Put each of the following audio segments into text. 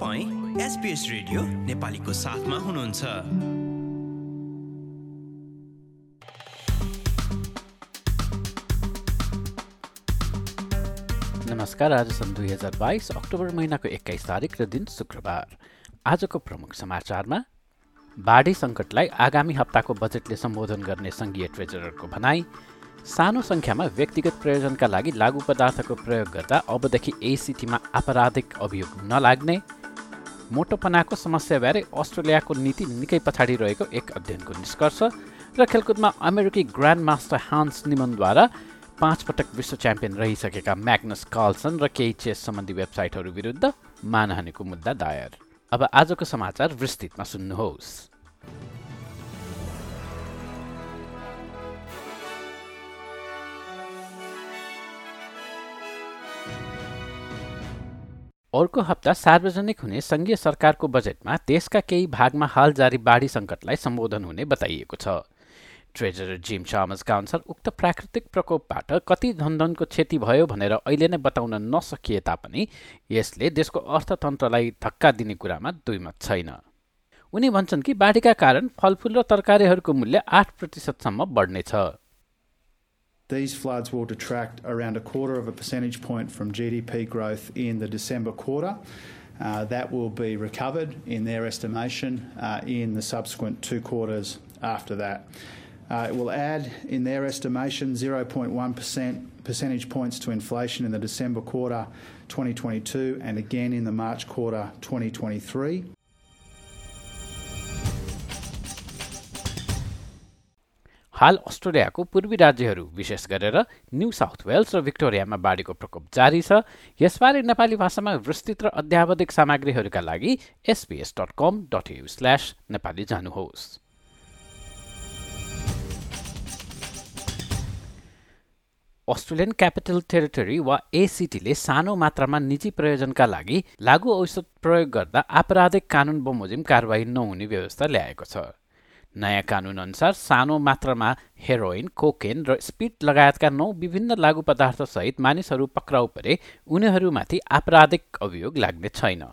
तपाईँ SBS radio नेपालीको साथमा हुनुहुन्छ। नमस्कार आज सन् दुई हजार बाइस अक्टोबर महिनाको एक्काइस तारिक र दिन शुक्रबार। आजको प्रमुख समाचारमा बाढी सङ्कटलाई आगामी हप्ताको बजेटले सम्बोधन गर्ने सङ्घीय ट्रेजररको भनाई सानो सङ्ख्यामा व्यक्तिगत प्रयोजनका लागि लागु पदार्थको प्रयोग गर्दा अबदेखि एसिटीमा आपराधिक अभियोग नलाग्ने मोटोपनाको समस्याबारे अस्ट्रेलियाको नीति निकै पछाडि रहेको एक अध्ययनको निष्कर्ष र खेलकुदमा अमेरिकी ग्रान्ड मास्टर हान्स निमनद्वारा पाँच पटक विश्व च्याम्पियन रहिसकेका म्याग्नस कार्लसन र केही चेस सम्बन्धी वेबसाइटहरू विरुद्ध मानहानिको मुद्दा दायर। अब आजको समाचार विस्तृतमा सुन्नुहोस्। अर्को हप्ता सार्वजनिक हुने सङ्घीय सरकारको बजेटमा देशका केही भागमा हाल जारी बाढी सङ्कटलाई सम्बोधन हुने बताइएको छ। ट्रेजरर जिम चामसका अनुसार उक्त प्राकृतिक प्रकोपबाट कति धनधनको क्षति भयो भनेर अहिले नै बताउन नसकिए तापनि यसले देशको अर्थतन्त्रलाई धक्का दिने कुरामा दुईमत छैन। उनी भन्छन् कि बाढीका कारण फलफुल र तरकारीहरूको मूल्य आठ प्रतिशतसम्म बढ्नेछ। These floods will detract around a quarter of a percentage point from GDP growth in the December quarter. Uh, that will be recovered in their estimation uh, in the subsequent two quarters after that. Uh, it will add, in their estimation, 0.1% percentage points to inflation in the December quarter 2022 and again in the March quarter 2023. हाल अस्ट्रेलियाको पूर्वी राज्यहरू विशेष गरेर new south Wales र भिक्टोरियामा बाढीको प्रकोप जारी छ। यसबारे नेपाली भाषामा विस्तृत र अध्यावधिक सामग्रीहरूका लागि SBS dot com dot U slash Nepali जानुहोस्। अस्ट्रेलियन क्यापिटल टेरिटरी वा एसिटीले सानो मात्रामा निजी प्रयोजनका लागि लागु औषध प्रयोग गर्दा आपराधिक कानुन बमोजिम कारवाही नहुने व्यवस्था ल्याएको छ। नयाँ कानुनअनुसार सानो मात्रामा हेरोइन कोकेन र स्पिड लगायतका नौ विभिन्न लागु पदार्थसहित मानिसहरू पक्राउ परे उनीहरूमाथि आपराधिक अभियोग लाग्ने छैन।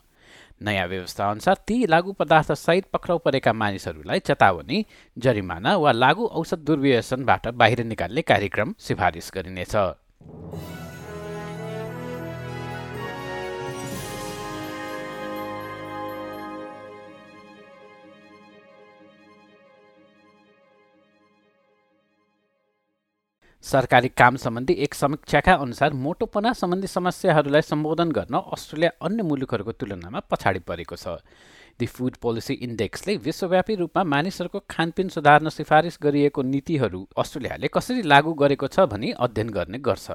नयाँ व्यवस्था अनुसार ती लागु पदार्थसहित पक्राउ परेका मानिसहरूलाई चेतावनी जरिमाना वा लागु औषध दुर्व्यसनबाट बाहिर निकाल्ने कार्यक्रम सिफारिस गरिनेछ। सरकारी काम सम्बन्धी एक समीक्षाका अनुसार मोटोपना सम्बन्धी समस्याहरूलाई सम्बोधन गर्न अस्ट्रेलिया अन्य मुलुकहरूको तुलनामा पछाडि परेको छ। दि फुड पोलिसी इन्डेक्सले विश्वव्यापी रूपमा मानिसहरूको खानपिन सुधार्न सिफारिस गरिएको नीतिहरू अस्ट्रेलियाले कसरी लागू गरेको छ भनी अध्ययन गर्ने गर्छ।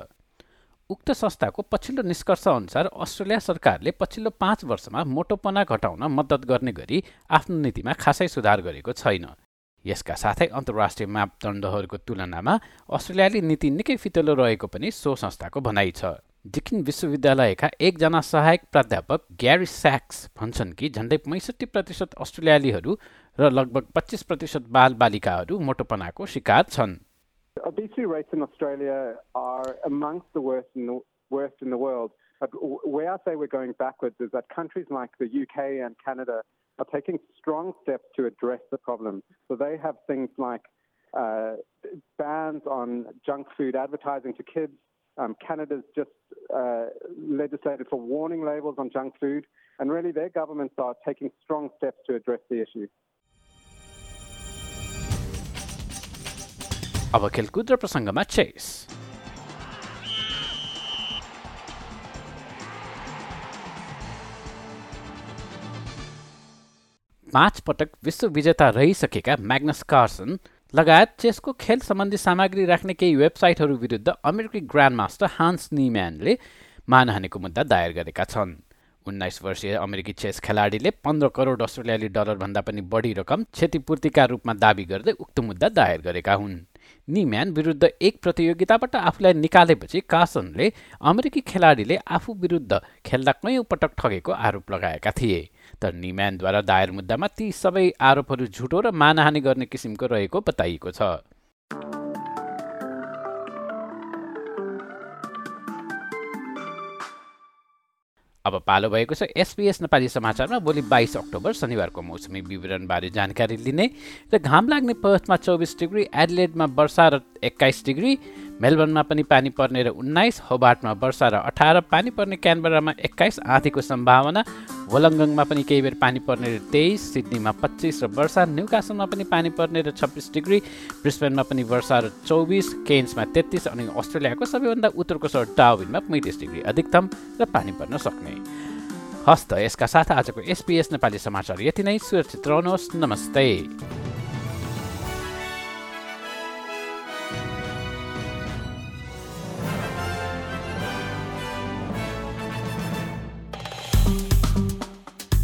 उक्त संस्थाको पछिल्लो निष्कर्ष अनुसार अस्ट्रेलिया सरकारले पछिल्लो पाँच वर्षमा मोटोपना घटाउन मद्दत गर्ने गरी आफ्नो नीतिमा खासै सुधार गरेको छैन। यसका साथै अन्तर्राष्ट्रिय मापदण्डहरूको तुलनामा अस्ट्रेलियाली नीति निकै फितलो रहेको पनि सो संस्थाको भनाइ छ डिकिन विश्वविद्यालयका एकजना सहायक प्राध्यापक ग्यारी स्याक्स भन्छन् कि झन्डै पैँसठी प्रतिशत अस्ट्रेलियालीहरू र लगभग पच्चिस प्रतिशत बाल बालिकाहरू मोटोपनाको शिकार छन् Obesity rates in Australia are amongst the worst in the, worst in the world. But where I say we're going backwards is that countries like the UK and Canada are taking strong steps to address the problem. So they have things like uh, bans on junk food advertising to kids. Um, Canada's just uh, legislated for warning labels on junk food, and really their governments are taking strong steps to address the issue. अब खेलकुद र प्रसङ्गमा chess पाँच पटक विश्व विजेता रहिसकेका Magnus Carson लगायत चेसको खेल सम्बन्धी सामग्री राख्ने केही वेबसाइटहरू विरुद्ध अमेरिकी ग्रान्ड मास्टर हान्स निम्यानले मानहानिको मुद्दा दायर गरेका छन्। उन्नाइस वर्षीय अमेरिकी चेस खेलाडीले पन्ध्र करोड अस्ट्रेलियाली डलरभन्दा पनि बढी रकम क्षतिपूर्तिका रूपमा दावी गर्दै उक्त मुद्दा दायर गरेका हुन्। निम्यान विरुद्ध एक प्रतियोगिताबाट आफूलाई निकालेपछि कासनले अमेरिकी खेलाडीले आफू विरुद्ध खेल्दा कैयौँ पटक ठगेको आरोप लगाएका थिए। तर निम्यानद्वारा दायर मुद्दामा ती सबै आरोपहरू झुटो र मानहानि गर्ने किसिमको रहेको बताइएको छ। अब पालो भएको छ एसपिएस नेपाली समाचारमा भोलि बाइस अक्टोबर शनिबारको मौसमी विवरणबारे जानकारी लिने र घाम लाग्ने पर्थमा चौबिस डिग्री एडलेडमा वर्षा र एक्काइस डिग्री मेलबर्नमा पनि पानी पर्ने र उन्नाइस होबार्टमा वर्षा र अठार पानी पर्ने क्यानबरामा एक्काइस आँधीको सम्भावना। वलङ्गङमा पनि केही बेर पानी पर्ने र तेइस सिडनीमा पच्चिस र वर्षा न्युकासनमा पनि पानी पर्ने र छब्बिस डिग्री ब्रिस्बेनमा पनि वर्षा र चौबिस केन्समा तेत्तिस अनि अस्ट्रेलियाको सबैभन्दा उत्तरको सहर डाविनमा पैँतिस डिग्री अधिकतम र पानी पर्न सक्ने। हस्त यसका साथ आजको एसपिएस नेपाली समाचार। यति नै सुरक्षित रहनुहोस्। नमस्ते।